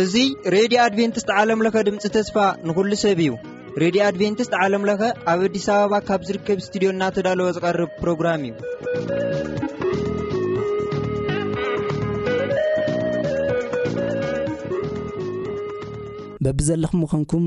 እዙይ ሬድዮ ኣድቨንትስት ዓለምለኸ ድምፂ ተስፋ ንኹሉ ሰብ እዩ ሬድዮ ኣድቨንትስት ዓለምለኸ ኣብ ኣዲስ ኣበባ ካብ ዝርከብ እስትድዮ እናተዳለወ ዝቐርብ ፕሮግራም እዩ በብዘለኹም ምዃንኩም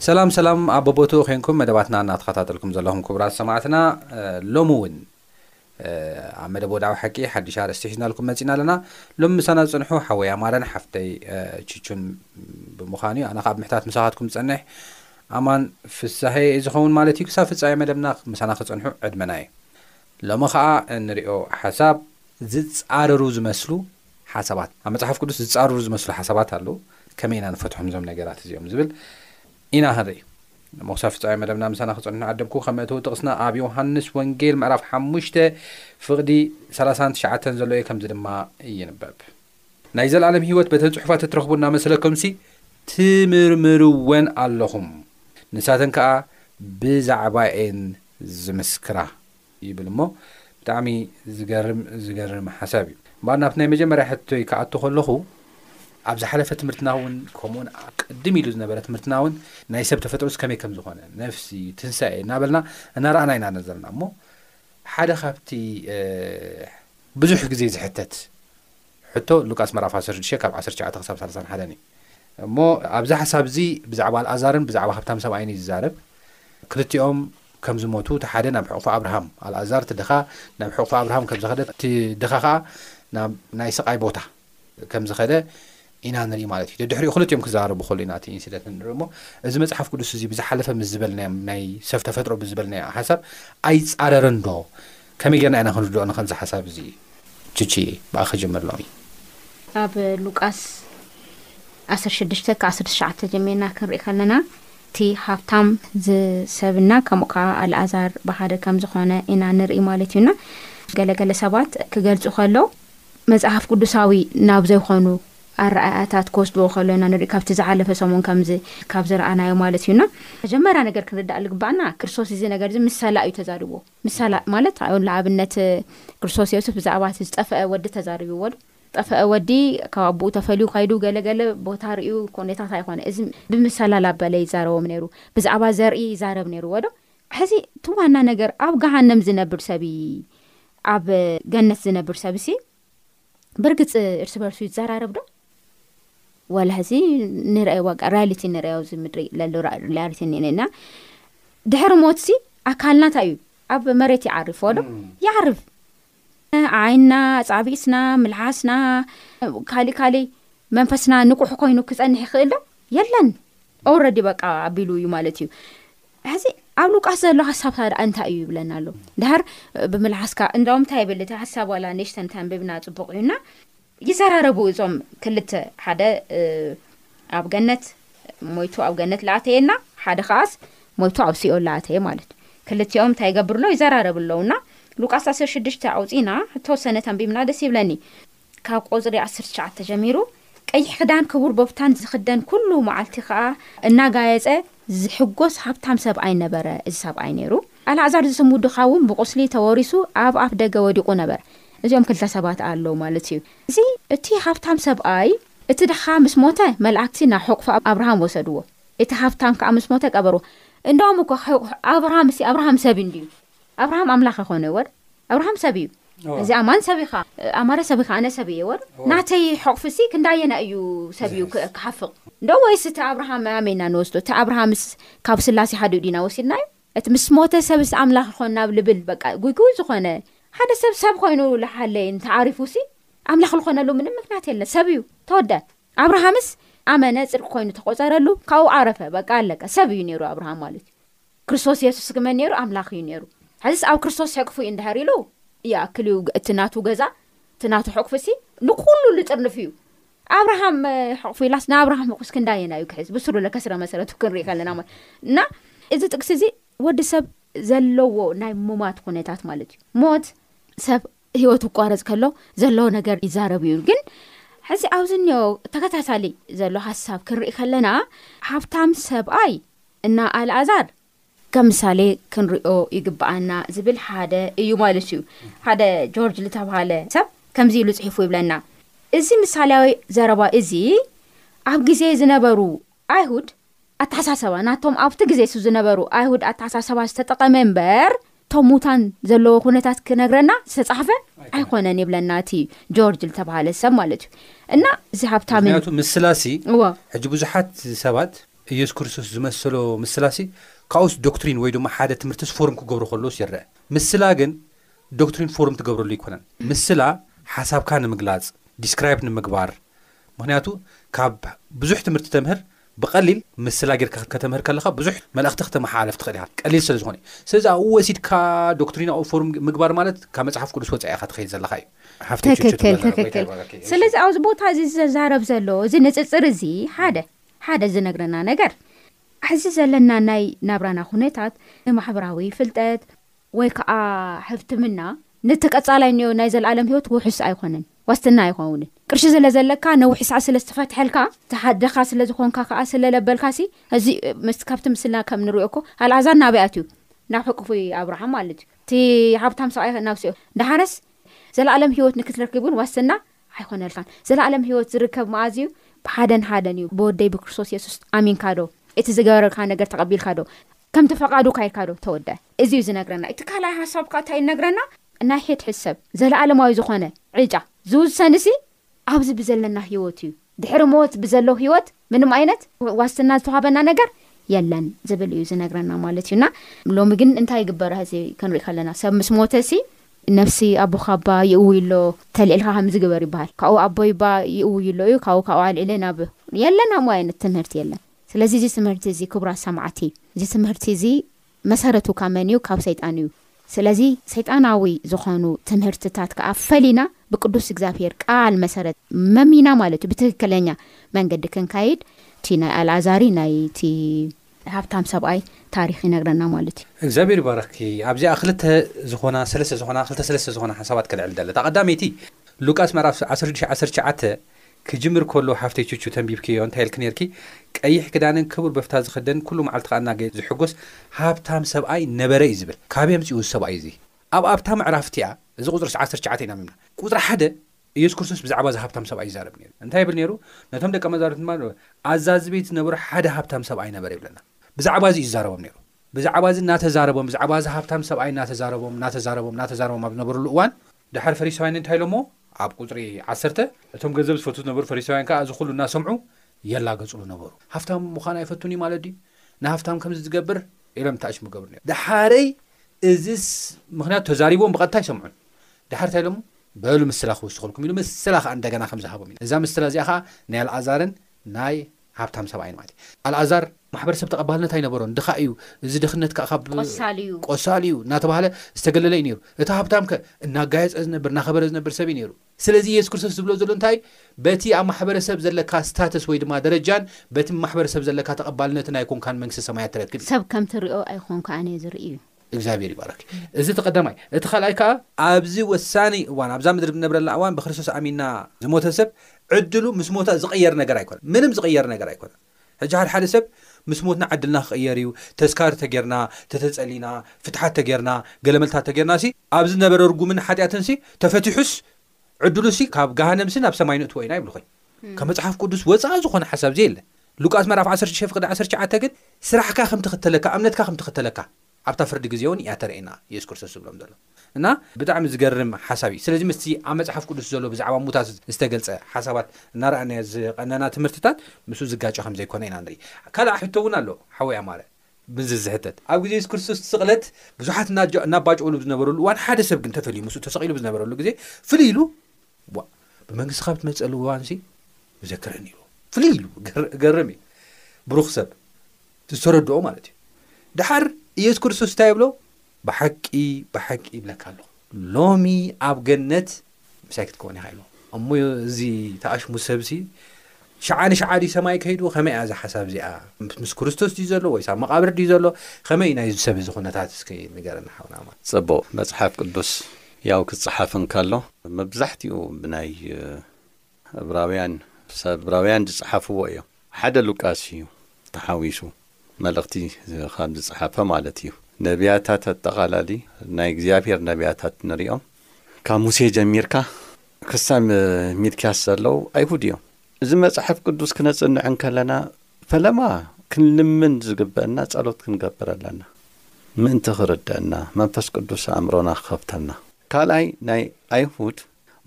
ሰላም ሰላም ኣብ በቦትኡ ዄንኩም መደባትና እናተኸታተልኩም ዘለኹም ክቡራት ሰማዕትና ሎሚ እውን ኣብ መደብ ወድዓዊ ሓቂ ሓድሽ ኣርእስቲ ሒዝናልኩም መጺና ኣለና ሎሚ ምሳና ዝጽንሑ ሓወይ ኣማረን ሓፍተይ ችቹን ብምዃኑ እዩ ኣነ ካብ ምሕታት ምሳኻትኩም ዝጸንሕ ኣማን ፍሳሄ እዩ ዝኸውን ማለት እዩ ክሳብ ፍጻሜ መደብና ምሳና ክጸንሑ ዕድመና እዩ ሎሚ ኸኣ እንሪኦ ሓሳብ ዝጻረሩ ዝመስሉ ሓሳባት ኣብ መጽሓፍ ቅዱስ ዝጻረሩ ዝመስሉ ሓሳባት ኣለዉ፣ ከመይ ኢና ንፈትሖም እዞም ነገራት እዚኦም ዝብል ኢና ክንርኢ። እሞ ክሳብ ፍጻሜ መደብና ምሳና ክጸንሑ ዓደምኩ። ከም መእተዊ ጥቕስና ኣብ ዮሃንስ ወንጌል ምዕራፍ ሓሙሽተ ፍቕዲ ሰላሳን ትሽዓተን ዘሎ እየ፣ ከምዚ ድማ ይንበብ። ናይ ዘለኣለም ህይወት በተን ጽሑፋት እትረኽቡ እናመሰለኩምሲ ትምርምርወን ኣለኹም፣ ንሳተን ከኣ ብዛዕባኤን ዝምስክራ። ይብል እሞ ብጣዕሚ ዝገርም ዝገርም ሓሳብ እዩ እምበኣር ናብቲ ናይ መጀመርያ ሕቶይ ክኣቶ ከለኹ ኣብ ዝሓለፈ ትምህርትና እውን ከምኡውን ቅድም ኢሉ ዝነበረ ትምህርትና እውን ናይ ሰብ ተፈጥሮስ ከመይ ከም ዝኾነ ነፍሲ ትንሳኤ እናበልና እናረኣና ኢና ነዘርና እሞ ሓደ ካብቲ ብዙሕ ግዜ ዝሕተት ሕቶ ሉቃስ ምዕራፍ ዓሰርተ ሽዱሽተ ካብ ዓሰርተ ትሽዓተ ክሳብ ሳልሳን ሓደን እዩ እሞ ኣብዚ ሓሳብ እዚ ብዛዕባ ኣልኣዛርን ብዛዕባ ሃብታም ሰብኣይን እዩ ዝዛረብ ክልቲኦም ከም ዝሞቱ እቲ ሓደ ናብ ሕቑፊ ኣብርሃም ኣልኣዛር እቲ ድኻ ናብ ሕቑፊ ኣብርሃም ከም ዝኸደ እቲ ድኻ ከዓ ናብ ናይ ስቓይ ቦታ ከም ዝኸደ ኢና ንርኢ ማለት እዩ ደድሕሪኡ ክልቲኦም ክዘራረቡ ከሉ ኢና እቲ ኢንሲደንት ንርኢ እሞ እዚ መፅሓፍ ቅዱስ እዚ ብዝሓለፈ ምስ ዝበልናዮም ናይ ሰብ ተፈጥሮ ብዝበልናዮ ሓሳብ ኣይፃረርን ዶ ከመይ ጌርና ኢና ክንርድኦ ንኽእል እዚ ሓሳብ እዚ ቹቺየ ብኣኻ ክጅምር ሎሚ። ኣብ ሉቃስ ዓሰርተ ሽዱሽተ ካብ ዓሰርተ ትሽዓተ ጀሚርና ክንርኢ ከለና እቲ ሃብታም ዝሰብ እና ከምኡ ከዓ ኣልኣዛር ብሓደ ከም ዝኾነ ኢና ንርኢ ማለት እዩ እና ገለ ገለ ሰባት ክገልጹ ከለው መጽሓፍ ቅዱሳዊ ናብ ዘይኾኑ ኣረኣእያታት ክወስድዎ ከሎ ኢና ንርኢ ካብቲ ዝሓለፈ ሰሙን ከምዚ ካብ ዝረኣናዮ ማለት እዩ እና መጀመርያ ነገር ክንርዳእ ዝግባኣና ክርስቶስ እዚ ነገር እዚ ምስ ሰላ እዩ ተዛሪብዎ ምሳላ ማለት ንኣብነት ክርስቶስ የሱስ ብዛዕባ እቲ ዝጠፈኣ ወዲ ተዛሪብዎ ኣሎ። ጠፈኣ ወዲ ካብ ኣቡኡ ተፈልዩ ከይዱ ገለ ገለ ቦታ ርእዩ ኮኔታት ኣይኮነ እዚ ብምሳላ ላበለ ይዛረቦም ነይሩ ብዛዕባ ዘርኢ ይዛረብ ነይርዎ ዶ ሕዚ እቲ ዋና ነገር ኣብ ገሃነም ዝነብር ሰብ እዪ ኣብ ገነት ዝነብር ሰብሲ ብርግፅ እርስ በርሱ ይዘራረብ ዶ ዋላ እዚ ንርኣዮ ዋቃ ሪያሊቲ ንርኣዮ እዚ ምድሪ ለሎ ሪያሊቲ እኒና ድሕሪ ሞትሲ ኣካልና እንታይ እዩ ኣብ መሬት ይዓርፍ ዶ ይዓርፍ ዓይንና ፃቢእስና ምልሓስና ካሊእ ካሊእ መንፈስና ንቑሑ ኮይኑ ክፀንሕ ይኽእል ዶ የለን ኦረዲ በቃ ኣቢሉ እዩ ማለት እዩ ሕዚ ኣብ ሉቃስ ዘሎ ሓሳብካ ደኣ እንታይ እዩ ይብለና ኣሎ ደሃር ብምልሓስካ እንዳውም እንታይ ይብል እቲ ሓሳብ ዋላ ንእሽተን ተንብብና ጽቡቅ እዩና ይዘራረቡ እዞም ክልተ ሓደ ኣብ ገነት ሞይቱ ኣብ ገነት ለኣተየና ሓደ ከዓስ ሞይቱ ኣብ ሲኦል ለኣተየ ማለት ክልቲኦም እንታይ ይገብርሎ ይዘራረብ ኣለውና ሉቃስ 16 ኣውፂና ተወሰነ ተንቢብና ደስ ይብለኒ ካብ ቁጽሪ ዓሰርተ ትሽዓተ ጀሚሩ ቀይሕ ክዳን ክቡር ቦፍታን ዝኽደን ኩሉ መዓልቲ ከኣ እናጋየጸ ዝሕጎስ ሃብታም ሰብኣይ ነበረ እዚ ሰብኣይ ነይሩ። ኣልኣዛር ዝስሙ ድኻ እውን ብቁስሊ ተወሪሱ ኣብ ኣፍ ደገ ወዲቁ ነበረ። እዚኦም ክልተ ሰባት ኣለው ማለት እዩ። እዚ እቲ ሃብታም ሰብኣይ እቲ ድኻ ምስ ሞተ መላእክቲ ናብ ሕቁፊ ኣብርሃም ወሰድዎ። እቲ ሃብታም ከኣ ምስ ሞተ ቀበርዎ። እንዳውም እኮ ኣብርሃም እስቲ ኣብርሃም ሰብ እንድዩ። ኣብርሃም ኣምላኽ ኾነ ወር ኣብርሃም ሰብ እዩ እዚ ኣማን ሰብ ኢኻ ኣማረ ሰብ ኢኻ ኣነ ሰብ እየ ወር ናተይ ሕቑፍሲ ክንዳየና እዩ ሰብ እዩ ክሓፍቕ እንዶ ወይስ እቲ ኣብርሃም ኣመና ንወስዶ እቲ ኣብርሃምስ ካብ ስላሴ ሓዲኡ ዲና ወሲድናዮ እቲ ምስ ሞተ ሰብስ ኣምላኽ ይኾን ናብ ልብል በቃ ጉይጉይ ዝኾነ ሓደ ሰብ ሰብ ኮይኑ ልሓለይ እንተዓሪፉሲ ኣምላኽ ዝኾነሉ ምንም ምክንያት የለን ሰብ እዩ ተወደ ኣብርሃምስ ኣመነ ፅድቂ ኮይኑ ተቆፀረሉ ካብኡ ዓረፈ በቃ ኣለቀ ሰብ እዩ ነይሩ ኣብርሃም ማለት እዩ ክርስቶስ የሱስ ግን መን ነይሩ ኣምላኽ እዩ ነይሩ ሐዚስ ኣብ ክርስቶስ ሕቅፉ እዩ እንድሕር ኢሉ ይኣክል እዩ እቲ ናቱ ገዛ እቲ ናቱ ሕቅፉሲ ንኩሉ ልጥርንፍ እዩ ኣብርሃም ሕቅፉ ኢላስ ንኣብርሃም ሕቁስ ክንዳየና እዩ ክሕዝ ብስሩ ለከስረ መሰረቱ ክንርኢ ከለና ማለት እና እዚ ጥቅሲ እዚ ወዲ ሰብ ዘለዎ ናይ ሙማት ኩነታት ማለት እዩ ሞት ሰብ ህይወቱ ክቋረፅ ከሎ ዘለዎ ነገር ይዛረብ እዩ ግን ሕዚ ኣብዚ እኒኦ ተከታታሊ ዘሎ ሃሳብ ክንርኢ ከለና ሃብታም ሰብኣይ እና ኣልኣዛር ከም ምሳሌ ክንሪኦ ይግብኣና ዝብል ሓደ እዩ ማለት እዩ ሓደ ጆርጅ ዝተብሃለ ሰብ ከምዚ ኢሉ ፅሒፉ ይብለና እዚ ምሳሌያዊ ዘረባ እዚ ኣብ ግዜ ዝነበሩ ኣይሁድ ኣተሓሳሰባ ናቶም ኣብቲ ግዜ እሱ ዝነበሩ ኣይሁድ ኣተሓሳሰባ ዝተጠቐመ እምበር እቶም ሙታን ዘለዎ ኩነታት ክነግረና ዝተጻሕፈ ኣይኮነን ይብለና እቲ ጆርጅ ዝተባህለ ሰብ ማለት እዩ እና እዚ ሃብታምን ምክንያቱ ምስላሲ እዎ ሕጂ ብዙሓት ሰባት ኢየሱስ ክርስቶስ ዝመሰሎ ምስላሲ ካብኡስ ዶክትሪን ወይ ድማ ሓደ ትምህርትስ ፎርም ክገብሮ ከሎስ ይረኣ ምስላ ግን ዶክትሪን ፎርም ትገብረሉ ኣይኮነን ምስላ ሓሳብካ ንምግላጽ ዲስክራይብ ንምግባር ምኽንያቱ ካብ ብዙሕ ትምህርቲ ተምህር ብቀሊል ምስላ ጌርካ ከተምህር ከለኻ ብዙሕ መልእኽቲ ክተመሓላለፍ ትኽእል ኢኻ ቀሊል ስለ ዝኾነ እዩ ስለዚ ኣብኡ ወሲድካ ዶክትሪና ኦፍ ፎርም ምግባር ማለት ካብ መጽሓፍ ቅዱስ ወጻኢ ኢኻ ትኸይድ ዘለኻ እዩ ሓፍተይ ቸቸ ትክክል ትብለና ጎይታ ትክክል ይባርኪ እሺ ስለዚ ኣብዚ ቦታ እዚ ዘዛረብ ዘሎ እዚ ንፅፅር እዚ ሓደ ሓደ ዝነግረና ነገር ሕዚ ዘለና ናይ ናብራና ኩነታት ንማሕበራዊ ፍልጠት ወይ ከዓ ሕፍትምና ነቲ ቀፃላይ ን- ናይ ዘለኣለም ህይወት ውሑስ ኣይኮነን ዋስትና ኣይኸውንን ቅርሺ ስለ ዘለካ ነዊሕ ሳዕ ስለ ዝተፈትሐልካ ተሓደካ ስለ ዝኾንካ ከኣ ስለ ለበልካሲ እዚ ምስ ካብቲ ምስልና ከም ንሪኦ እኮ ኣልኣዛር ናበይ ኣትዩ ናብ ሕቁፉ ኣብርሃም ማለት እዩ እቲ ሃብታም ሰብኣይ ናብ ሲኦል ደሓረስ ዘለኣለም ህይወት ንክትረክብ እውን ዋስትና ኣይኾነልካን ዘለኣለም ህይወት ዝርከብ መኣዝ እዩ ብሓደን ሓደን እዩ ብወደይ ብክርስቶስ የሱስ ኣሚንካ ዶ እቲ ዝገበረልካ ነገር ተቐቢልካ ዶ ከምቲ ፈቃዱካ ኢልካ ዶ ተወደ እዚ እዩ ዝነግረና እቲ ካልኣይ ሐሳብ ከኣ ታይ ይነግረና ናይ ሕድሕድ ሰብ ዘለኣለማዊ ዝኾነ ዕጫ ዝውሰንሲ ኣብዚ ብዘለና ሂወት እዩ ድሕሪ ሞት ብዘሎ ሂወት ምንም ኣይነት ዋስትና ዝተዋህበና ነገር የለን ዝብል እዩ ዝነግረና ማለት እዩ እና ሎሚ ግን እንታይ ይግበር ሀዚ ክንሪኢ ከለና ሰብ ምስ ሞተሲ ነፍሲ ኣቦካ እባ ይእውይ ኣሎ ተልዒልካ ከምዚ ግበር ይበሃል ካብኡ ኣቦይ እባ ይእውይ ኣሎ እዩ ካብኡ ካብኡ ኣልዒለ ናብ የለን ኣምኡ ኣይነት ትምህርቲ የለን። ስለዚ እዚ ትምህርቲ እዚ ክቡራት ሰማዕቲ እዚ ትምህርቲ እዚ መሰረቱ ካብ መን እዩ ካብ ሰይጣን እዩ ስለዚ ሰይጣናዊ ዝኾኑ ትምህርትታት ከኣ ፈሊና ብቅዱስ እግዚኣብሄር ቃል መሰረት መሚና ማለት እዩ ብትክክለኛ መንገዲ ክንካይድ እቲ ናይ ኣልኣዛሪ ናይ እቲ ሃብታም ሰብኣይ ታሪኽ ይነግረና ማለት እዩ። እግዚኣብሔር ይባርኽኪ ኣብዚኣ ክልተ ዝኾና ሰለስተ ዝኾና ክልተ ሰለስተ ዝኾና ሓሳባት ከልዕል እደሊ እታ ቀዳመይቲ ሉቃስ ምዕራፍ ዓሰርተ ሽዱሽተ ዓሰርተ ትሽዓተ ክጅምር ከሎ ሓፍተይ ቹቹ ተንቢብክዮ እንታይ ኢልኪ ኔርኪ ቀይሕ ክዳንን ክቡር በፍታ ዝኽደን ኩሉ መዓልቲ ከኣ እናገየጸ ዝሕጎስ ሃብታም ሰብኣይ ነበረ እዩ ዝብል ካበይ ኣምጺኡ እዚ ሰብኣይ እዚ ኣብ ኣብታ ምዕራፍ እቲኣ እዚ ቁጽሪ ዓሰርተ ትሽዓተ ኢና ኣንቢብና ቁጽሪ ሓደ ኢየሱስ ክርስቶስ ብዛዕባ እዚ ሃብታም ሰብኣይ ይዛረብ ኔሩ እንታይ ይብል ኔሩ ነቶም ደቀ መዛርብቲ ድማ ኣዛዚ ቤት ዝነበሮ ሓደ ሃብታም ሰብኣይ ነበረ ይብለና ብዛዕባ እዚ እዩ ዝዛረቦም ኔሩ ብዛዕባ እዚ እናተዛረቦም ብዛዕባ እዚ ሃብታም ሰብኣይ እናተዛረቦም እናተዛረቦም እናተዛረቦም ኣብ ዝነበርሉ እዋን ደሓር ፈሪሳውያን እንታይ ኢሎምዎ? ኣብ ቍጽሪ ዓሰርተ፣ እቶም ገንዘብ ዝፈትዉ ዝነበሩ ፈሪሳውያን ከኣ እዚ ዅሉ እናሰምዑ የላግጹሉ ነበሩ። ሃብታም ምዃን ኣይፈቱን እዩ ማለት ድዩ? ንሃብታም ከምዚ ዚገብር? ኢሎም ይተኣሽሙ ይገብሩ ነይሮም። ደሓረይ እዚ ምኽንያቱ ተዛሪብዎም ብቐጥታ ኣይሰምዑን። ደሓር እንታይ ኢሎምዎ? በሉ ምስላ ኺውስኸልኩም ኢሉ ምስላ ኸኣ እንደገና ኸም ዝሃቦም ኢና። እዛ ምስላ እዚኣ ኸኣ ናይ ኣልኣዛርን ናይ ሃብታም ሰብኣይ ንማለት እዩ። ኣልኣዛር ማሕበረሰብ ተቐባልነት ኣይነበሮን፣ ድኻ እዩ፣ እዚ ድኽነት ከኣ ካብ። ቆሳል እዩ። ቆሳል እዩ እናተባህለ ዝተገለለ እዩ ነይሩ። እቲ ሃብታም ከ እናጋየጸ ዝነብር፣ እናኸበረ ዝነብር ሰብ እዩ ነይሩ። ስለዚ የሱስ ክርስቶስ ዝብሎ ዘሎ እንታይ እዩ? በቲ ኣብ ማሕበረሰብ ዘለካ ስታተስ ወይ ድማ ደረጃን በቲ ማሕበረሰብ ዘለካ ተቐባልነትን ኣይኮንካን መንግስተ ሰማያት ትረክብ እዩ። ሰብ ከም ትሪኦ ኣይኮንካን እየ ዝርኢ እዩ። እግዚኣብሔር ይባረኪ እዚ እቲ ቀዳማይ እቲ ካልኣይ ከኣ ኣብዚ ወሳኒ እዋን ኣብዛ ምድሪ ብንነብረላ እዋን ብክርስቶስ ኣሚና ዝሞተ ሰብ ዕድሉ ምስ ሞተ ዝቅየር ነገር ኣይኮነን ምንም ዝቅየር ነገር ኣይኮነን ሕጂ ሓደ ሓደ ሰብ ምስ ሞትና ዕድልና ክቅየር እዩ ተስካር ተጌርና ተተጸሊና ፍትሓት ተጌርና ገለመልታት ተጌርና ሲ ኣብ ዝነበረ ርጉምን ሓጢኣትን ሲ ተፈቲሑስ ዕድሉሲ ካብ ገሃነምሲ ናብ ሰማይ ንእትዎ ኢና ይብልኹ እዩ። ካብ መጽሓፍ ቅዱስ ወጻኢ ዝኾነ ሓሳብ ዘየለ። ሉቃስ ምዕራፍ ዓሰርተ ሽዱሽተ ፍቅዲ ዓሰርተ ትሽዓተ ግን ስራሕካ ከም ትኽተለካ እምነትካ ከም ትኽተለካ ኣብታ ፍርዲ ግዜ ውን እያ ተርእየና ኢየሱስ ክርስቶስ ዝብሎም ዘሎ እና ብጣዕሚ ዝገርም ሓሳብ እዩ ስለዚ ምስቲ ኣብ መጽሓፍ ቅዱስ ዘሎ ብዛዕባ ሙታት ዝተገልጸ ሓሳባት እናረኣናዮ ዝቐነና ትምህርትታት ምስኡ ዝጋጮ ከም ዘይኮነ ኢና ንርኢ ካልእ ሕቶ ውን ኣሎ ሓወይ ኣማረ ምዝ ዝሕተት፣ ኣብ ግዜ የሱስ ክርስቶስ ስቕለት ብዙሓት እናባጨዉሉ ብዝነበረሉ እዋን ሓደ ሰብ ግን ተፈልዩ ምስኡ ተሰቒሉ ብዝነበረሉ ግዜ ፍልይ ኢሉ ዋእ ብመንግስቲ ካብ ትመጸሉ እዋንሲ እዘክረኒ ኢሉ ፍልይ ኢሉ ገርም እዩ ብሩኽ ሰብ ዝተረድኦ ማለት እዩ ድሓር ኢየሱስ ክርስቶስ እንታይ ይብሎ ብሓቂ ብሓቂ ይብለካ ኣለኹ ሎሚ ኣብ ገነት ምሳይ ክትከውን ኢኻ ኢልዎ እሞ እዚ ተኣሽሙ ሰብሲ ሽዓ ንሽዓ ድዩ ሰማይ ከይዱ ከመይ እያ እዛ ሓሳብ እዚኣ ምስ ክርስቶስ ድዩ ዘሎ ወይስ ኣብ መቓብር ድዩ ዘሎ ከመይ እዩ ናይዚ ሰብ እዚ ኩነታት እስኪ ንገረና ሓውና ማ ጽቡቕ መጽሓፍ ቅዱስ ያው ክጽሓፍ እንከሎ መብዛሕትኡ ብናይ ዕብራውያን ምስ ዕብራውያን ዝጸሓፍዎ እዮም። ሓደ ሉቃስ እዩ ተሓዊሱ መልእኽቲ ካብ ዝጸሓፈ ማለት እዩ። ነብያታት ኣጠቓላሊ ናይ እግዚኣብሄር ነብያታት ንሪኦም ካብ ሙሴ ጀሚርካ ክሳብ ሚልክያስ ዘለዉ ኣይሁድ እዮም። እዚ መጽሓፍ ቅዱስ ክነጽንዕ እንከለና ፈለማ ክንልምን ዝግበእና ጸሎት ክንገብር ኣለና ምእንቲ ክርደእና መንፈስ ቅዱስ ኣእምሮና ክኸፍተልና። ካልኣይ ናይ ኣይሁድ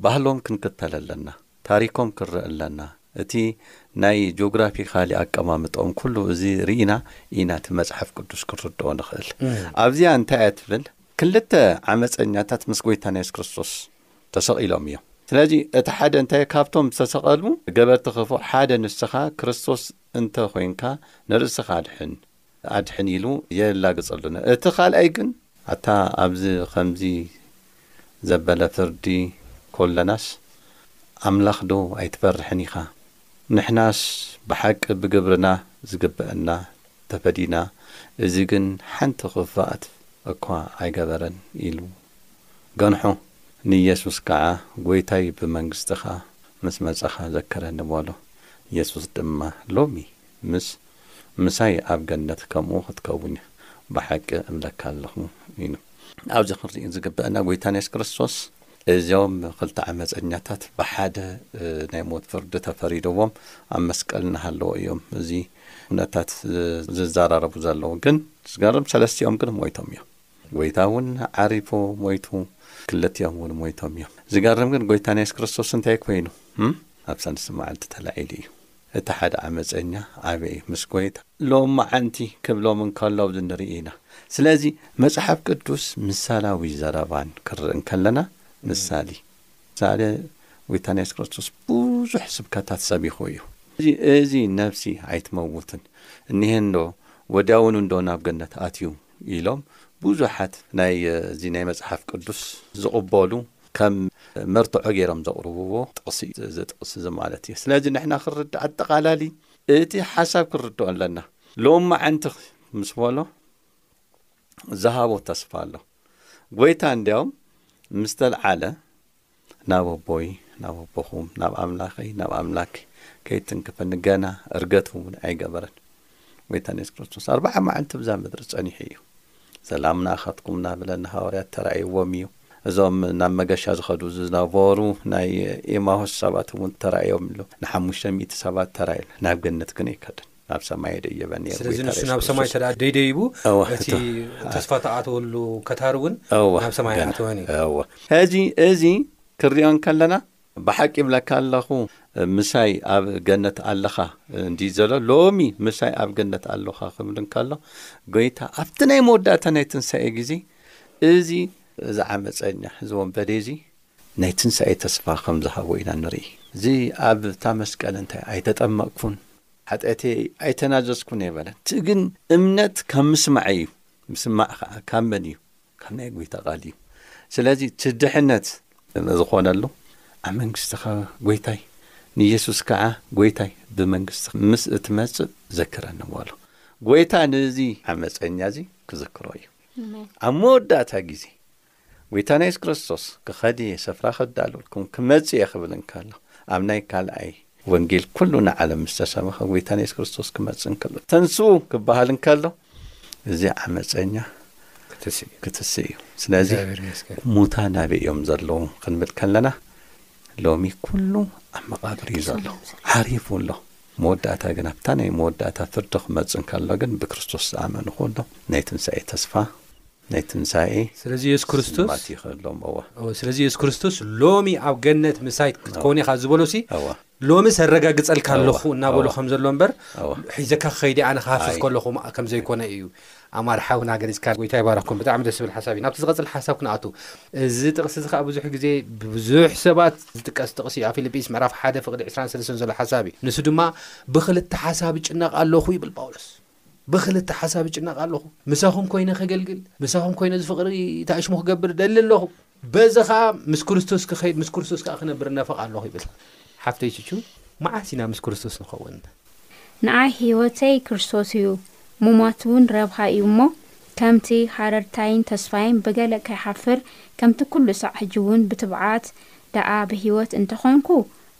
ባህሎም ክንክተል ኣለና ታሪኮም ክንርኢ ኣለና እቲ ናይ ጆግራፊካሊ ኣቀማምጠኦም ኩሉ እዚ ሪኢና ኢና እቲ መጽሓፍ ቅዱስ ክንርድኦ ንክእል ኣብዚኣ እንታይ እያ ትብል ክልተ ዓመጸኛታት ምስ ጎይታና የሱስ ክርስቶስ ተሰቒሎም እዮም ስለዚ እቲ ሓደ እንታይ ካብቶም ዝተሰቐሉ ገበርቲ ክፉእ ሓደ ንስኻ ክርስቶስ እንተ ኾይንካ ንርእስኻ ኣድሕን ኣድሕን ኢሉ የላግጸሉን እቲ ካልኣይ ግን። ኣታ ኣብዚ ከምዚ ዘበለ ፍርዲ ኮሎናስ ኣምላኽ ዶ ኣይትፈርሕን ኢኻ ንሕናስ ብሓቂ ብግብርና ዝግበእና ተፈዲና እዚ ግን ሓንቲ ክፋእት እኳ ኣይገበረን ኢሉ ገንሖ ንየሱስ ከኣ ጎይታይ ብመንግስትኻ ምስ መጸኻ ዘክረኒ በሎ የሱስ ድማ ሎሚ ምስ ምሳይ ኣብ ገነት ከምኡ ክትከውን እዩ ብሓቂ እብለካ ኣለኹ ኢሉ። ኣብዚ ክንርኢ ዝግበእና ጎይታና የሱስ ክርስቶስ እዞም ክልተ ዓመጸኛታት ብሓደ ናይ ሞት ፍርዲ ተፈሪድዎም ኣብ መስቀል እናሃለዉ እዮም እዚ ኩነታት ዝዘራረቡ ዘለዉ ግን ዝገርም ሰለስቲኦም ግን ሞይቶም እዮም። ጎይታ እውን ዓሪፉ ሞይቱ ክልቲኦም እውን ሞይቶም እዮም። ዝገርም ግን ጎይታና የሱስ ክርስቶስ እንታይ ኮይኑ ኣብ ሳልስቲ መዓልቲ ተላዒሉ እዩ። እቲ ሓደ ዓመጸኛ ኣበይ ምስ ጎይታ ሎምዓንቲ ክብሎም እንከሎ ንርኢ ኢና። ስለዚ መጽሓፍ ቅዱስ ምሳላዊ ዘረባን ክርኢ እንከለና ምሳሊ ምሳሌ ጎይታና የሱስ ክርስቶስ ብዙሕ ስብከታት ሰቢኹ እዩ። እዚ ነፍሲ ኣይትመውትን እኒሀ እንዶ ወዲያውኑ እንዶ ናብ ገነት ኣትዩ ኢሎም ብዙሓት ናይ እዚ ናይ መጽሓፍ ቅዱስ ዝቕበሉ ከም መርትዖ ገይሮም ዘቕርብዎ ጥቕሲ እዩ እዚ ጥቕሲ እዚ ማለት እዩ ስለዚ ንሕና ክንርዳእ ኣጠቓላሊ እቲ ሓሳብ ክንርድኦ ኣለና ሎም መዓንቲ ምስ በሎ ዝሃቦ ተስፋ ኣሎ ጎይታ እንዲያውም ምስ ተልዓለ ናብ ኣቦይ ናብ ኣቦኹም ናብ ኣምላኸይ ናብ ኣምላክ ከይትንክፈኒ ገና እርገት እውን ኣይገበረን ጎይታን የሱስ ክርስቶስ ኣርባዓ መዓልቲ ብዛ ምድሪ ጸኒሑ እዩ ሰላም ንኣኻትኩም እናበለ ንሃዋርያት ተራእይዎም እዩ እዞም ናብ መገሻ ዝኸዱ ዝነበሩ ናይ ኤማሆስ ሰባት እውን ተራእዮም ኣሎ ንሓሙሽተ ሚእቲ ሰባት ተራእዩ ናብ ገነት ግን ኣይከደን ናብ ሰማይ የደየበ ነይሩ ስለዚ ጎይታ ንሱ ኢየሱስ ናብ ሰማይ ክርስቶስ። እንተ ደኣ ደይደይቡ እወ፣ እቲ እቶ- ተስፋ ተኣተወሉ ከታር እውን እወ፣ ናብ ሰማይ ገና፣ ኣይኣተወን እዩ እወ። እዚ እዚ ክንሪኦ እንከለና ብሓቂ ይብለካ ኣለኹ ምሳይ ኣብ ገነት ኣለኻ እንዲ ዘሎ ሎሚ ምሳይ ኣብ ገነት ኣለኻ ክብል እንከሎ ጎይታ ኣብቲ ናይ መወዳእታ ናይ ትንሳኤ ግዜ እዚ እዚ ዓመፀኛ እዚ ወንበዴ እዚ ናይ ትንሳኤ ተስፋ ከም ዝሃቦ ኢና ንርኢ እዚ ኣብታ መስቀል እንታይ ኣይተጠመቕኩን ሓጢኣተይ ኣይተናዘዝኩን እየ በለ። እቲ ግን እምነት ካብ ምስማዕ እዩ፣ ምስማዕ ኸዓ ካብ መን እዩ? ካብ ናይ ጐይታ ቓል እዩ። ስለዚ እቲ ድሕነት ንዝኾነሉ ኣብ መንግስትኻ ጐይታይ፣ ንየሱስ ከዓ ጐይታይ ብመንግስትኻ ምስ እትመፅእ ዘክረኒ በሎ። ጐይታ ነዚ ዓመፀኛ እዚ ክዝክሮ እዩ። ኣብ መወዳእታ ግዜ ጐይታና የሱስ ክርስቶስ ክኸድ እየ፣ ስፍራ ከዳልወልኩም ክመጽእ እየ ክብል እንከሎ፣ ኣብ ናይ ካልኣይ ወንጌል ኵሉ ንዓለም ምስ ተሰበኸ ጐይታና የሱስ ክርስቶስ ክመጽእ እንከሎ ተንስኡ ክበሃል እንከሎ እዚ ዓመጸኛ ክትስእ እዩ። ስለዚ ሙታን ኣበይ እዮም ዘለዉ ክንብል ከለና ሎሚ ኩሉ ኣብ መቓብር እዩ ዘሎ ዓሪፉ ኣሎ መወዳእታ ግን ኣብታ ናይ መወዳእታ ፍርዲ ክመፅ እንከሎ ግን ብክርስቶስ ዝኣመኑ ኩሎም ናይ ትንሳኤ ተስፋ ናይ ትንሳኤ ስለዚ የሱስ ክርስቶስ ስልማት ይኸሎም እወ። እወ ስለዚ የሱስ ክርስቶስ ሎሚ ኣብ ገነት ምሳይ ክትከውን ኢኻ ዝበሎሲ እወ ሎምስ ኣረጋግጸልካ እወ ኣለኹ እናበሎ እወ ከም ዘሎ እምበር እወ ሒዘካ ክኸይድ እየ ኣነ ክሃፍፍ ኣይ ከለኹ ማ- ከም ዘይኮነ እዩ ኣማረ ሓውና ገሊጽካ ጎይታ ይባርኽኩም ብጣዕሚ ደስ ዝብል ሓሳብ እዩ ናብቲ ዝቐጽል ሓሳብ ክንኣቱ እዚ ጥቕሲ እዚ ከኣ ብዙሕ ግዜ ብብዙሕ ሰባት ዝጥቀስ ጥቕሲ እዩ ኣብ ፊልጵስ ምዕራፍ ሓደ ፍቕዲ ዕስራን ሰለስተን ዘሎ ሓሳብ እዩ ንሱ ድማ ብኽልተ ሓሳብ እጭነቕ ኣለኹ ይብል ጳውሎስ ብኽልተ ሓሳብ እጭነቕ ኣለኹ፣ ምሳኹም ኮይነ ከገልግል፣ ምሳኹም ኮይነ እዚ ፍቕሪ ተኣሽሙ ክገብር እደሊ ኣለኹ፣ በዚ ኸኣ ምስ ክርስቶስ ክኸይድ ምስ ክርስቶስ ከኣ ክነብር እነፍቕ ኣለኹ ይብል። ሓፍተይ ቹቹ መዓስ ኢና ምስ ክርስቶስ ንኸውን? ንዓይ ሕይወተይ ክርስቶስ እዩ፣ ምሟትውን ረብሓ እዩ እሞ፣ ከምቲ ሃረርታይን ተስፋይን ብገለ ከይሓፍር፣ ከምቲ ኩሉ ሳዕ ሕጂውን ብትብዓት ደኣ ብሕይወት እንተኾንኩ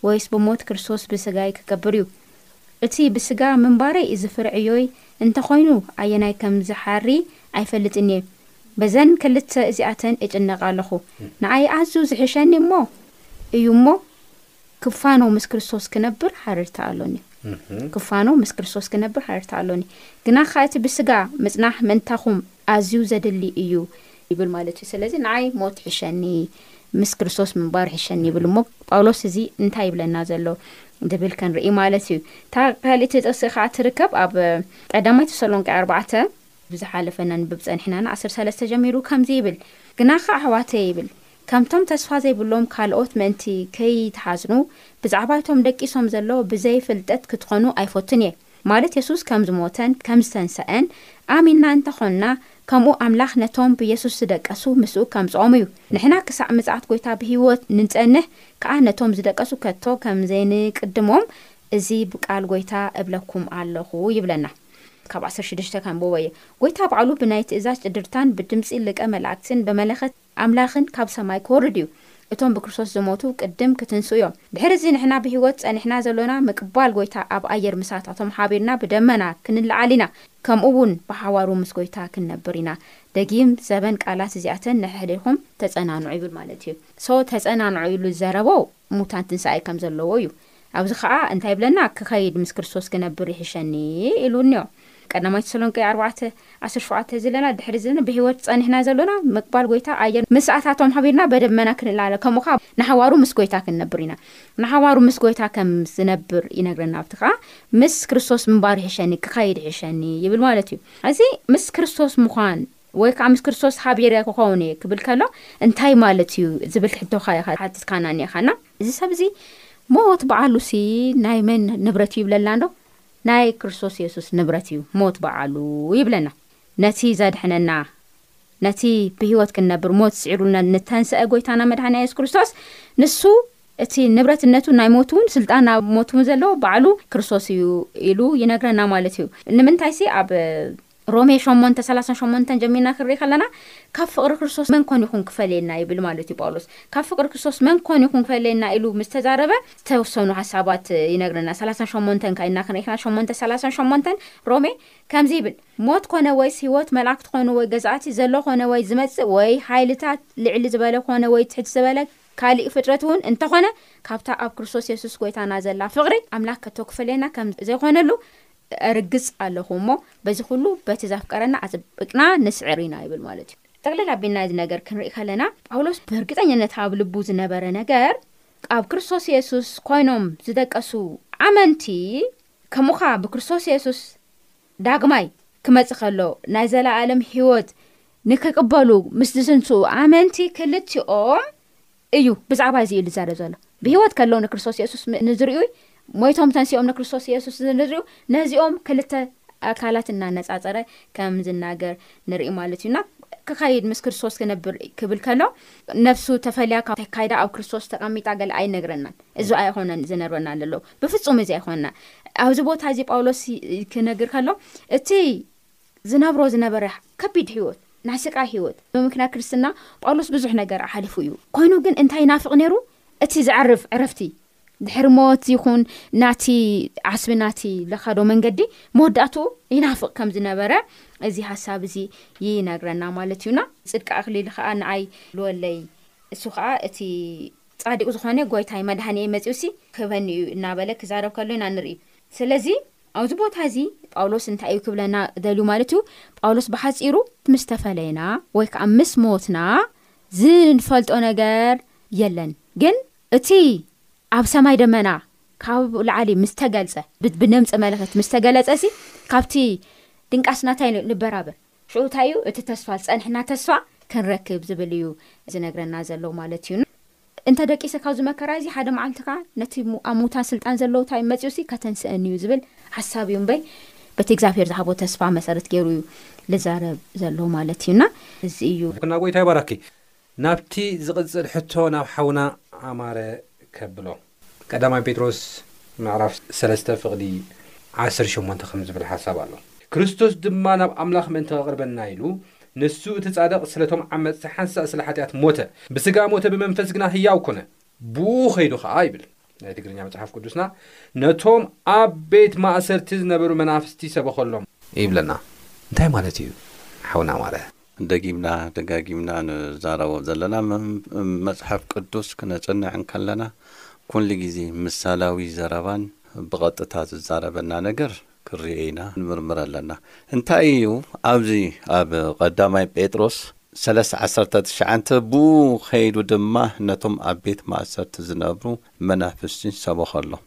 ወይስ ብሞት ክርስቶስ ብሥጋይ ክገብር እዩ። እቲ ብስጋ ምንባረይ እዚ ፍረ ዕዮይ እንተኾይኑ ኣየናይ ከም ዝሓሪ ኣይፈልጥን'የ። በዘን ክልተ እዚኣተን እጭነቕ ኣለኹ። ንኣይ ኣዝዩ ዝሕሸኒ እሞ እዩ እሞ ክፋኖ ምስ ክርስቶስ ክነብር ሃረርታ ኣሎኒ። ክፋኖ ምስ ክርስቶስ ክነብር ሃረርታ ኣሎኒ። ግናኸ እቲ ብስጋ ምጽናሕ ምእንታኹም ኣዝዩ ዘድሊ እዩ። ይብል ማለት እዩ ስለዚ ንዓይ ሞት ይሕሸኒ ምስ ክርስቶስ ምንባር ይሕሸኒ ይብል እሞ ጳውሎስ እዚ እንታይ ይብለና ዘሎ ድብል ከንርኢ ማለት እዩ እታ ካልእቲ ጥቕሲ ከዓ ትርከብ ኣብ ቀዳማይ ተሰሎንቄ ኣርባዕተ ብዝሓለፈ ነንብብ ጸኒሕና ን ዓሰርተ ሰለስተ ጀሚሩ ከምዚ ይብል ግናኸ ኣሕዋተይ ይብል ከምቶም ተስፋ ዘይብሎም ካልኦት ምእንቲ ከይትሓዝኑ ብዛዕባ እቶም ደቂሶም ዘሎ ብዘይ ፍልጠት ክትኾኑ ኣይፈቱን እየ። ማለት የሱስ ከም ዝሞተን ከም ዝተንሰኣን ኣሚንና እንተ ዀንና፣ ከምኡ ኣምላኽ ነቶም ብየሱስ ዝደቀሱ ምስኡ ከምጽኦም እዩ። ንሕና ክሳዕ ምጽኣት ጐይታ ብህይወት ንጸንሕ ከኣ ነቶም ዝደቀሱ ከቶ ከም ዘይንቅድሞም እዚ ብቃል ጐይታ እብለኩም ኣሎኹ ይብለና። ካብ ዓሰርተ ሽዱሽተ ከንብቦ እየ። ጐይታ ባዕሉ ብናይ ትእዛዝ ጭድርታን ብድምጺ ልቀ መላእክትን ብመለኸት። ኣምላኽን ካብ ሰማይ ክወርድ እዩ። እቶም ብክርስቶስ ዝሞቱ ቅድም ክትንስኡ እዮም። ድሕሪ እዚ ንሕና ብህይወት ጸኒሕና ዘሎና ምቅባል ጎይታ ኣብ ኣየር ምሳታቶም ሓቢርና ብደመና ክንለዓል ኢና ከምኡ ውን ብሓዋሩ ምስ ጎይታ ክንነብር ኢና። ደጊም ዘበን ቃላት እዚኣተን ንሕሕድርኩም ተጸናንዑ ይብል ማለት እዩ። so ተጸናንዑ ኢሉ ዝዘረቦ ሙታን ትንሳኤ ከም ዘለዎ እዩ። ኣብዚ ኸኣ እንታይ ይብለና? ክኸይድ ምስ ክርስቶስ ክነብር ይሕሸኒ ኢሉኒዮ። ቀዳማይ ተሰሎንቄ ኣርባዕተ፣ ዓሰርተ ሸውዓተ ዝለና ድሕሪ ዝለና ብሕይወት ጸኒሕና ዘሎና ምቅባል ጎይታ ኣየር ምስኣታቶም ሓቢርና በደመና ክንላለ ከምኡ ከኣ ንሓዋሩ ምስ ጎይታ ክንነብር ኢና። ንሓዋሩ ምስ ጎይታ ከም ዝነብር ይነግረና ኣብቲ ከኣ ምስ ክርስቶስ ምንባር ይሕሸኒ ክኸይድ ይሕሸኒ ይብል ማለት እዩ። እዚ ምስ ክርስቶስ ምዃን ወይ ከኣ ምስ ክርስቶስ ሓቢረ ክኸውን እየ ክብል ከሎ እንታይ ማለት እዩ ዝብል ሕቶ ከኣ ኢኻ ሓቲትካና እኒኢኻ እና እዚ ሰብ እዚ ሞት በዓሉሲ ናይ መን ንብረት እዩ ይብለልና እንዶ ናይ ክርስቶስ የሱስ ንብረት እዩ ሞት በዓሉ ይብለና ነቲ ዘድሕነና ነቲ ብህይወት ክንነብር ሞት ስዒሩልና ንተንሰአ ጎይታና መድሓኒ የሱስ ክርስቶስ ንሱ እቲ ንብረትነቱ ናይ ሞት እውን ስልጣን ኣብ ሞት እውን ዘለዎ ባዕሉ ክርስቶስ እዩ ኢሉ ይነግረና ማለት እዩ ንምንታይሲ ኣብ ሮሜ ሸሞንተ ሰላሳን ሸሞንተን ጀሚርና ክንርኢ ከለና ካብ ፍቕሪ ክርስቶስ መን ኮን ይኹን ክፈልየና ይብል ማለት እዩ ጳውሎስ ካብ ፍቕሪ ክርስቶስ መን ኮን ይኹን ክፈልየና ኢሉ ምስ ተዛረበ ዝተወሰኑ ሓሳባት ይነግረና ሰላሳን ሸሞንተን ከ ኢልና ክንርኢ ከለና ሸሞንተ ሰላሳን ሸሞንተን ሮሜ ከምዚ ይብል ሞት ኮነ ወይስ ህይወት መላእክቲ ኮኑ ወይ ገዛእቲ ዘሎ ኮነ ወይ ዝመጽእ ወይ ሓይልታት ልዕሊ ዝበለ ኮነ ወይ ትሕቲ ዝበለ ካሊእ ፍጥረት እውን እንተኾነ ካብታ ኣብ ክርስቶስ የሱስ ጎይታና ዘላ ፍቕሪ ኣምላክ ከቶ ክፈልየና ከም ዘይኮነሉ እርግጽ ኣለኹ እሞ በዚ ኹሉ በቲ ዛፍቀረና ኣጽብቅና ንስዕር ኢና ይብል ማለት እዩ። ጠቅለል ኣቢልና እዚ ነገር ክንርኢ ከለና ጳውሎስ ብርግጸኝነት ኣብ ልቡ ዝነበረ ነገር ኣብ ክርስቶስ የሱስ ኮይኖም ዝደቀሱ ኣመንቲ ከምኡኻ ብክርስቶስ የሱስ ዳግማይ ክመጽእ ከሎ ናይ ዘለኣለም ሕይወት ንክቅበሉ ምስ ዝስንስኡ ኣመንቲ ክልቲኦም እዩ ብዛዕባ እዚ እዩ ዝዛረብ ዘሎ ብህይወት ከለዉ ንክርስቶስ የሱስ ንዝርእዩይ ሞይቶም ተንሲኦም ንክርስቶስ የሱስ ንዝርእዩ ነዚኦም ክልተ ኣካላት እናነጻጸረ ከም ዝናገር ንርኢ ማለት እዩና ክኸይድ ምስ ክርስቶስ ክነብር ክብል ከሎ ነፍሱ ተፈልያ ካብ ተካይዳ ኣብ ክርስቶስ ተቐሚጣ ገለ ኣይነግረናን እዚ ኣይኮነን ዝነርበና ለለዉ ብፍጹም እዚ ኣይኮንና ኣብዚ ቦታ እዚ ጳውሎስ ክነግር ከሎ እቲ ዝነብሮ ዝነበረ ከቢድ ሕይወት፣ ናይ ስቃይ ሕይወት፣ ብምክንያት ክርስትና ጳውሎስ ብዙሕ ነገር ኣሕሊፉ እዩ። ኮይኑ ግን እንታይ ይናፍቕ ነይሩ? እቲ ዘዕርፍ ዕረፍቲ። ድሕሪ ሞት ይኹን ናቲ ዓስቢ ናቲ ለካዶ መንገዲ መወዳእትኡ ይናፍቕ ከም ዝነበረ እዚ ሓሳብ እዚ ይነግረና ማለት እዩና። ጽድቂ ኣክሊል ኸኣ ንኣይ ልወለይ እሱ ኸኣ እቲ ጻድቅ ዝኾነ ጎይታይ መድኃኒየይ መጺኡሲ ክህበኒ እዩ እናበለ ክዛረብ ከሎ ኢና ንርኢ። ስለዚ ኣብዚ ቦታ እዚ ጳውሎስ እንታይ እዩ ክብለና ደልዩ ማለት እዩ? ጳውሎስ ብሓጺሩ ምስ ተፈለየና ወይ ከኣ ምስ ሞትና ዝንፈልጦ ነገር የለን ግን እቲ ኣብ ሰማይ ደመና ካብ ላዕሊ ምስ ተገልጸ ብድምጺ መለኸት ምስ ተገለጸሲ ካብቲ ድንቃስ ናታይ ንበራበር። ሽዑ እንታይ እዩ እቲ ተስፋ ዝጸንሐና ተስፋ ክንረክብ ዝብል እዩ ዝነግረና ዘሎ ማለት እዩ። እንተ ደቂሰ ካብዚ መከራ እዚ ሓደ መዓልቲ ከኣ ነቲ ኣብ ምዉታን ስልጣን ዘለዎ እንታይ መጺኡሲ ከተንስኣኒ እዩ ዝብል ሓሳብ እዩ እምበይ በቲ እግዚኣብሄር ዝሃቦ ተስፋ መሰረት ገይሩ እዩ ልዛረብ ዘሎ ማለት እዩ እና እዚ እዩ። እና ጎይታ ይባረኪ ናብቲ ዝቅጽል ሕቶ ናብ ሓውና ኣማረ ከብሎ። ቀዳማይ ጴጥሮስ ምዕራፍ ሰለስተ ፍቕዲ ዓሰርተ ሸሞንተ ኸምዚ ዚብል ሓሳብ ኣሎ። ክርስቶስ ድማ ናብ ኣምላኽ ምእንቲ ኼቕርበና ኢሉ፣ ንሱ እቲ ጻድቕ ስለ እቶም ዓመጽቲ ሓንሳእ ስለ ሓጢኣት ሞተ፣ ብስጋ ሞተ ብመንፈስ ግና ህያው ኰነ፣ ብእኡ ኸይዱ ኸኣ ይብል ናይ ትግርኛ መጽሓፍ ቅዱስና፣ ነቶም ኣብ ቤት ማእሰርቲ ዝነበሩ መናፍስቲ ሰበኸሎም። ይብለና። እንታይ ማለት እዩ ሓውና ማረ? ደጊምና ደጋጊምና ንዛረቦ ዘለና መጽሓፍ ቅዱስ ክነጽንዕ እንከለና ኩሉ ግዜ ምሳላዊ ዘረባን ብቐጥታ ዝዛረበና ነገር ክንርኤ ኢና ንምርምር ኣለና። እንታይ እዩ ኣብዚ ኣብ ቐዳማይ ጴጥሮስ ሰለስተ ዓሰርተ ትሽዓተ ብኡ ከይዱ ድማ ነቶም ኣብ ቤት ማእሰርቲ ዝነብሩ መናፍስቲ ሰበኸሎም።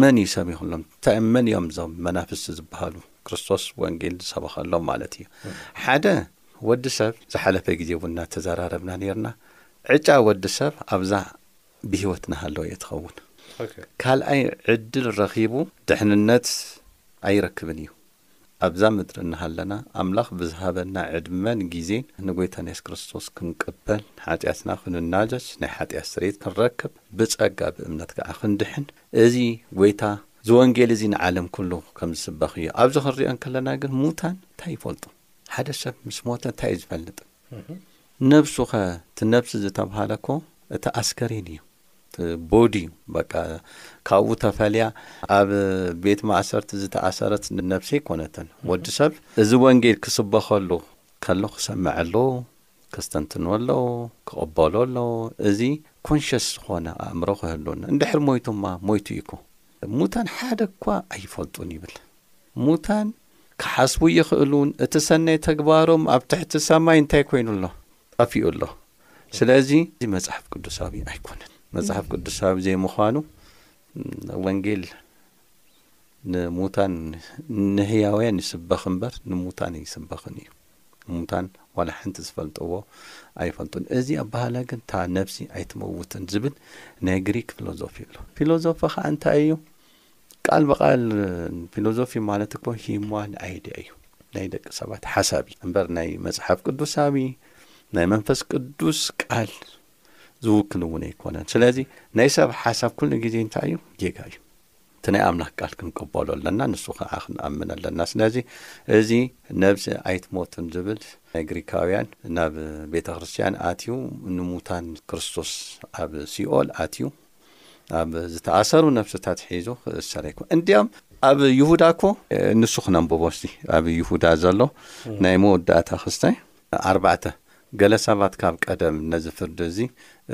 መን እዩ ሰብ ይኹሎም እንታይ እዮም መን እዮም እዞም መናፍስቲ ዝበሃሉ ክርስቶስ ወንጌል ዝሰበኸሎም ማለት እዩ ሓደ ወዲ ሰብ ዝሓለፈ ግዜ እውን እናተዘራረብና ነርና ዕጫ ወዲ ሰብ ኣብዛ ብሂወት ናሃለወ እየ ትኸውን ካልኣይ ዕድል ረኺቡ ድሕንነት ኣይረክብን እዩ ኣብዛ ምድሪ እናሃለና ኣምላኽ ብዝሃበና ዕድመን ጊዜን ንጐይታና የሱስ ክርስቶስ ክንቅበል ንሓጢኣትና ክንናዘዝ ናይ ሓጢኣት ስርየት ክንረክብ ብጸጋ ብእምነት ከኣ ክንድሕን እዚ ጐይታ እዚ ወንጌል እዚ ንዓለም ኩሉ ከም ዝስበኽ እዩ ኣብዚ ክንሪኦ እንከለና ግን ሙታን እንታይ ይፈልጡ ሓደ ሰብ ምስ ሞተ እንታይ እዩ ዝፈልጥ ነብሱ ኸ እቲ ነብሲ ዝተብሃለ እኮ እቲ ኣስከሬን እዩ ቦዲ በቃ ካብኡ ተፈልያ ኣብ ቤት ማእሰርቲ ዝተኣሰረት ነብሲ ኣይኮነትን። ወዲ ሰብ እዚ ወንጌል ክስበኸሉ ከሎ ክሰምዐሉ፣ ከስተንትኖ ኣለዎ፣ ክቕበሎ ኣለዎ። እዚ ኮንሸስ ዝኾነ ኣእምሮ ክህሉና እንድሕር ሞይቱማ ሞይቱ እዩኮ ሙታን ሓደ እኳ ኣይፈልጡን ይብል። ሙታን ክሓስቡ ይኽእሉን እቲ ሰናይ ተግባሮም ኣብ ትሕቲ ሰማይ እንታይ ኮይኑ ኣሎ ጠፊኡ ኣሎ ስለዚ እዚ መጽሓፍ ቅዱሳዊ ኣይኮነን መጽሓፍ ቅዱሳዊ ዘይምዃኑ ወንጌል ንሙታን ንህያውያን ይስበኽ እምበር ንሙታን ኣይስበኽን እዩ ሙታን ዋላ ሓንቲ ዝፈልጥዎ ኣይፈልጡን እዚ ኣባሃላ ግን እታ ነፍሲ ኣይትመውትን ዝብል ናይ ግሪክ ፊሎዞፊ ኣሎ ፊሎዞፊ ከዓ እንታይ እዩ ቃል ብቓል ፊሎዞፊ ማለት እኮ ሂሟን ኣይድያ እዩ ናይ ደቂ ሰባት ሓሳብ እዩ እምበር ናይ መጽሓፍ ቅዱሳዊ ናይ መንፈስ ቅዱስ ቃል ዝውክል እውን ኣይኮነን ስለዚ ናይ ሰብ ሓሳብ ኩሉ ግዜ እንታይ እዩ ጌጋ እዩ እቲ ናይ ኣምላኽ ቃል ክንቀበሎ ኣለና ንሱ ከዓ ክንኣምን ኣለና ስለዚ እዚ ነብሲ ኣይትሞትን ዝብል ናይ ግሪካውያን ናብ ቤተ ክርስትያን ኣትዩ ንሙታን ክርስቶስ ኣብ ሲኦል ኣትዩ ኣብ ዝተኣሰሩ ነፍሲታት ሒዙ ክእሰር ኣይኮ እንዲያም ኣብ ይሁዳ እኮ ንሱ ክነንብቦ እስቲ ኣብ ይሁዳ ዘሎ ናይ መወዳእታ ክስታይ ኣርባዕተ ገለ ሰባት ካብ ቀደም ነዚ ፍርዲ እዚ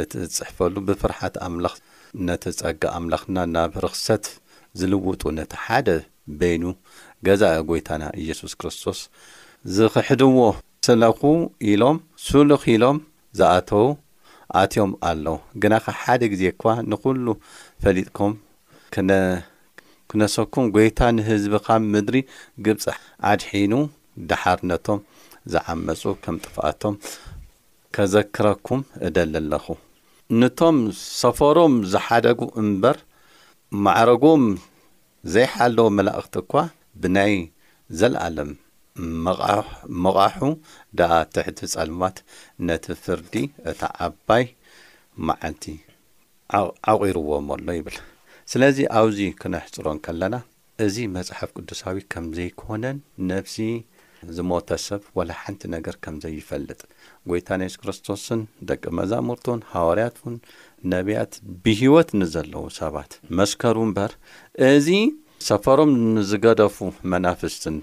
እቲ ዝጽሕፈሉ ብፍርሓት ኣምላኽ ነቲ ጸጋ ኣምላኽና ናብ ርኽሰት ዝልውጡ ነቲ ሓደ በይኑ ገዛኢ ጐይታና ኢየሱስ ክርስቶስ ዝኽሕድዎ ስለኹ ኢሎም ስሉኽ ኢሎም ዝኣተዉ ኣትዮም ኣለዉ ግናኸ ሓደ ግዜ እኳ ንኹሉ ፈሊጥኩም ክነሰኩም ጐይታ ንህዝቢ ኻብ ምድሪ ግብጺ ኣድሒኑ ደሓር ነቶም ዝዓመጹ ከም ጥፍኣቶም ከዘክረኩም እደሊ ኣለኹ ንቶም ሰፈሮም ዝሓደጉ እምበር ማዕረጎም ዘይሓለወ መላእኽቲ እኳ ብናይ ዘለኣለም መቓሑ ደኣ ትሕቲ ጸልማት ነቲ ፍርዲ እታ ዓባይ መዓልቲ ዓቚሩዎም ኣሎ ይብል። ስለዚ ኣብዚ ክነሕጽሮ እንከለና እዚ መጽሓፍ ቅዱሳዊ ከም ዘይኮነን ነፍሲ ዝሞተ ሰብ ዋላ ሓንቲ ነገር ከም ዘይፈልጥ፣ ጐይታና የሱስ ክርስቶስን ደቂ መዛሙርቱን ሃዋርያቱን ነብያት ብህይወት ንዘለዉ ሰባት መስከሩ እምበር፣ እዚ ሰፈሮም ንዝገደፉ መናፍስትን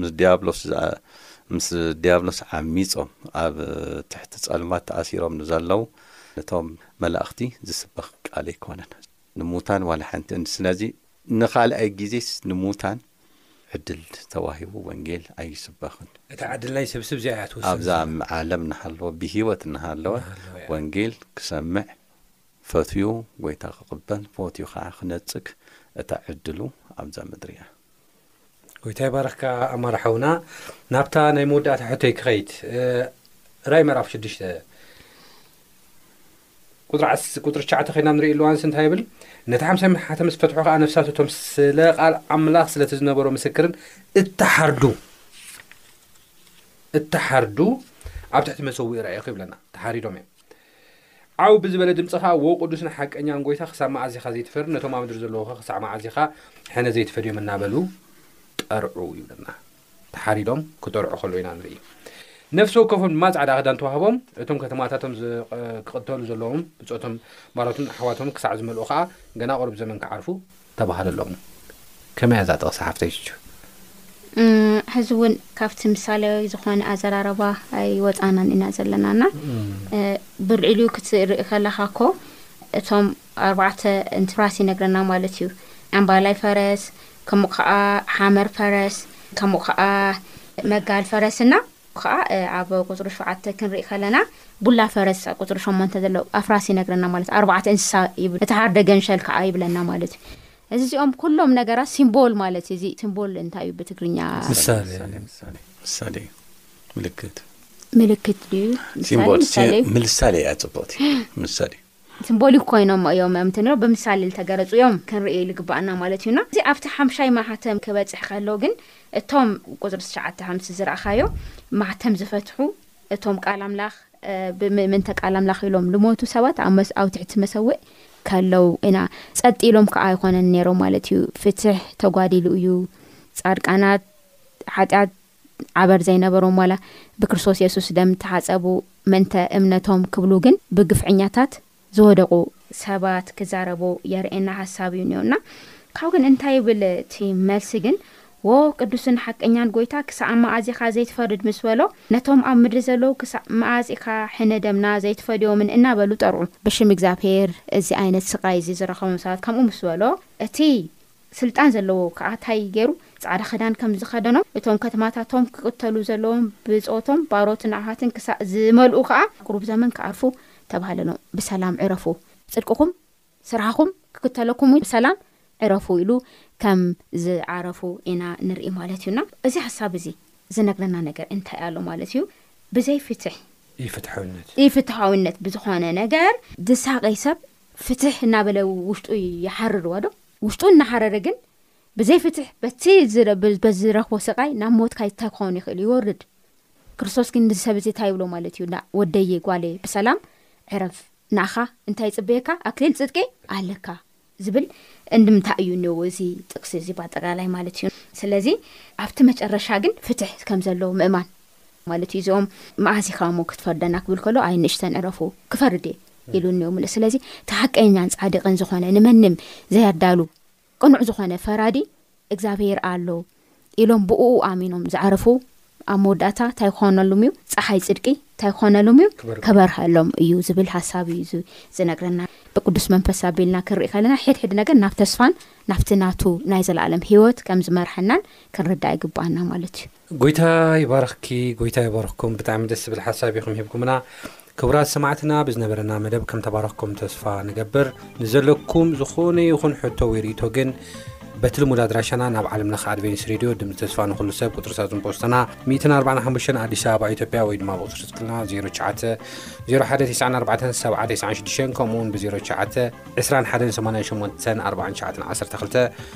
ምስ ድያብሎስ ምስ ድያብሎስ ዓሚጾም ኣብ ትሕቲ ጸልማት ተኣሲሮም ንዘለዉ ነቶም መላእኽቲ ዝስበኽ ቃል ኣይኮነን። ንሙታን ዋላ ሓንቲ ስለዚ ንኻልኣይ ግዜስ ንሙታን ዕድል ተዋሂቡ ወንጌል ኣይስበኽን? እቲ ዕድል ናይ ሰብ ስብ እዚኣ እያ ትውስን ኣብዛ ዘላ። ኣብ ዓለም እናሃለወ ብህይወት እናሃለወ እናሃለወ እያ። ወንጌል ክሰምዕ ፈትዩ ጎይታ ክቕበል ፈትዩ ኸዓ ክነጽግ እታ ዕድሉ ኣብዛ ምድሪ እያ። ጎይታ ይባርኽካ ኣማረ ሓውና ናብታ ናይ መወዳእታ ሕቶይ ክኸይድ ራእይ ምዕራፍ ሽዱሽተ። ቁጽሪ ዓስ ቁጽሪ ትሽዓተ ኬድና ንርኢ ሉኣንስ እንታይ ይብል ነቲ ሓምሳይ ምሓተ ምስ ፈትሑ ከኣ ነፍሳት እቶም ስለ ቃል ኣምላኽ ስለቲ ዝነበሮ ምስክርን እተሓርዱ እተሓርዱ ኣብ ትሕቲ መሰውኢ ረኣኹ ይብለና ተሓሪዶም እዮም ዓው ብዝበለ ድምፂ ከዓ ወ ቅዱስን ሓቀኛን ጎይታ ክሳብ መዓዝ ኢኻ ዘይትፈርድ ነቶም ኣብ ምድሪ ዘለዉኸ ክሳዕ መዓዝ ኢኻ ሕነ ዘይትፈድዮም እናበሉ ጠርዑ ይብለና ተሓሪዶም ክጠርዑ ከለዉ ኢና ንርኢ። ነፍሲ ወከፎም ድማ ጻዕዳ ክዳን ተዋህቦም፣ እቶም ከተማታቶም ክቕተሉ ዘለዎም ብጾቶም ማለት'ውን ኣሕዋቶም ክሳዕ ዝመልኡ ከኣ ገና ቁሩብ ዘመን ክዓርፉ ተባህለሎም። ከመይ እያ እዛ ጥቕሲ ሓፍተይ ቹቹ? ሕዚ እውን ካብቲ ምሳሌያዊ ዝኾነ ኣዘራረባ ኣይወጻእናን ኢና ዘለና እና ብልዕሊኡ ክትርኢ ከለኻ እኮ እቶም ኣርባዕተ እንትራስ ይነግረና ማለት እዩ። ዓምባላይ ፈረስ፣ ከምኡ ከኣ ሓመር ፈረስ፣ ከምኡ ከኣ መጋል ፈረስ እና ከኣ ኣብ ቁጽሪ ሸውዓተ ክንርኢ ከለና ቡላ ፈረስ ኣብ ቁጽሪ ሸሞንተ ዘሎ ኣፍራስ ይነግረና ማለት እዩ። ኣርባዕተ እንስሳ ይብል። እቲ ሓርደ ገንሸል ከኣ ይብለና ማለት እዩ። እዚ እዚኦም ኩሎም ነገራት ሲምቦል ማለት እዩ። እዚ ሲምቦል እንታይ እዩ ብትግርኛ? ምሳሌ ምሳሌ ምልክት ምልክት ድዩ? ሲምቦል ምልሳሌ እያ ጽቡቕቲ ምሳሌ ስምቦሊክ ኮይኖም እዮም እምት ንሮ ብምሳሌ ልተገረጹ እዮም ክንርእይ ልግባእና ማለት እዩና እዚ ኣብቲ ሓምሻይ ማኅተም ክበጽሕ ከሎ ግን እቶም ቁጽሪ ትሽዓተ ከምቲ ዝረእኻዮ ማኅተም ዝፈትሑ እቶም ቃል ኣምላኽ ብምእምንተ ቃል ኣምላኽ ኢሎም ልሞቱ ሰባት ኣብ መስ ኣብ ትሕቲ መሰውእ ከለው ኢና ጸጥ ኢሎም ከዓ ኣይኮነን ነይሮም ማለት እዩ ፍትሕ ተጓዲሉ እዩ ጻድቃናት ሓጢኣት ዓበር ዘይነበሮም ዋላ ብክርስቶስ የሱስ ደም ተሓጸቡ ምእንተ እምነቶም ክብሉ ግን ብግፍዕኛታት ዝወደቁ ሰባት ክዛረቡ የርእየና ሓሳብ እዩ ኒኦ እና ካብኡ ግን እንታይ ይብል እቲ መልሲ ግን ዎ ቅዱስን ሓቀኛን ጎይታ ክሳዕ መኣዝ ኢኻ ዘይትፈርድ ምስ በሎ ነቶም ኣብ ምድሪ ዘለዉ ክሳዕ መኣዝ ኢኻ ሕነ ደምና ዘይትፈድዮምን እናበሉ ጠርዑ። ብሽም እግዚኣብሄር እዚ ኣይነት ስቃይ እዚ ዝረከቦም ሰባት ከምኡ ምስ በሎ እቲ ስልጣን ዘለዎ ክኣ ታይ ገሩ ጻዕዳ ክዳን ከም ዝከደኖም እቶም ከተማታቶም ክቅተሉ ዘለዎም ብጾቶም ባሮትን ኣሃትን ክሳእ ዝመልኡ ክኣ ቁሩብ ዘመን ክኣርፉ ተባህለኖም ብሰላም ዕረፉ ጽድቅኩም ስራህኩም ክክተለኩም ውን ብሰላም ዕረፉ ኢሉ ከም ዝዓረፉ ኢና ንርኢ ማለት እዩ እና እዚ ሐሳብ እዚ ዝነግረና ነገር እንታይ ኣሎ ማለት እዩ ብዘይ ፍትሕ ኢፍትሐውነት ኢፍትሐውነት ብዝኮነ ነገር ዝሳቀይ ሰብ ፍትሕ እናበለ ውሽጡ ይሓርርዋ ዶ? ውሽጡ እናሓረረ ግን ብዘይ ፍትሕ በቲ ዝረኽቦ ስቓይ ናብ ሞት ካይ ታይ ክኸውን ይኽእል ይወርድ። ክርስቶስ ግን ንዚ ሰብ እዚ ታይ ይብሎ ማለት እዩ እንዳ ወደየ ጓለየ ብሰላም ዕረፍ ንኣኻ እንታይ ይጽበየካ ኣክሊል ጽድቂ ኣለካ ዝብል እንድምታ እዩ እንየዎ እዚ ጥቅሲ እዚ ባጠቃላይ ማለት እዩ። ስለዚ ኣብቲ መጨረሻ ግን ፍትሕ ከም ዘሎ ምእማን። ማለት እዩ እዚኦም መኣስ ኢኻ እሞ ክትፈርደና ክብል ከሎ ኣይ ንእሽተን ዕረፉ ክፈርድ እየ ኢሉኒ እምለ ስለዚ እቲ ሓቀኛን ጻድቅን ዝኾነ ንመንም ዘያዳሉ ቅኑዕ ዝኾነ ፈራዲ እግዚኣብሄር ኣሎ ኢሎም ብእኡ ኣሚኖም ዝዓረፉ ኣብ መወዳእታ እንታይ ክኾነሉም እዩ ፀሓይ ፅድቂ እንታይ ክኾነሉም እዩ ክበርሀሎም እዩ ዝብል ሓሳብ እዩ ዝነግረና ብቅዱስ መንፈስ ኣቢልና ክንርኢ ከለና ሕድሕድ ነገር ናብ ተስፋን ናብቲ ናቱ ናይ ዘለኣለም ሂወት ከም ዝመርሐናን ክንርዳእ ይግባኣና ማለት እዩ ጎይታ ይባርኽኪ ጎይታ ይባርኽኩም ብጣዕሚ ደስ ዝብል ሓሳብ ኢኹም ሂብኩምና ክቡራት ሰማዕትና ብዝነበረና መደብ ከም ተባረኽኩም ተስፋ ንገብር ንዘለኩም ዝኾነ ይኹን ሕቶ ወይ ርእቶ ግን በቲ ልሙድ ኣድራሻና ናብ ዓለም ለኸ ኣድቨንስ ሬድዮ ድምፂ ተስፋ ንኩሉ ሰብ ቁፅሪ ሳጹን ፖስትና 145 ኣዲስ ኣበባ ኢትዮጵያ ወይ ድማ ብቁፅሪ ስልክና 0901947996 ከምኡውን ብ09 2188492